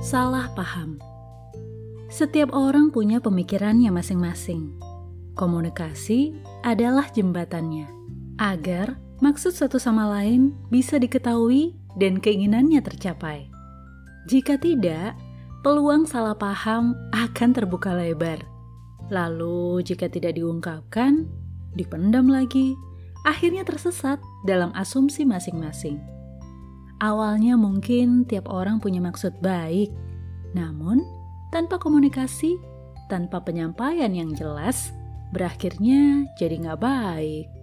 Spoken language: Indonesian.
Salah paham. Setiap orang punya pemikirannya masing-masing. Komunikasi adalah jembatannya agar maksud satu sama lain bisa diketahui dan keinginannya tercapai. Jika tidak, peluang salah paham akan terbuka lebar. Lalu, jika tidak diungkapkan, dipendam lagi, akhirnya tersesat dalam asumsi masing-masing. Awalnya mungkin tiap orang punya maksud baik, namun tanpa komunikasi, tanpa penyampaian yang jelas, berakhirnya jadi nggak baik.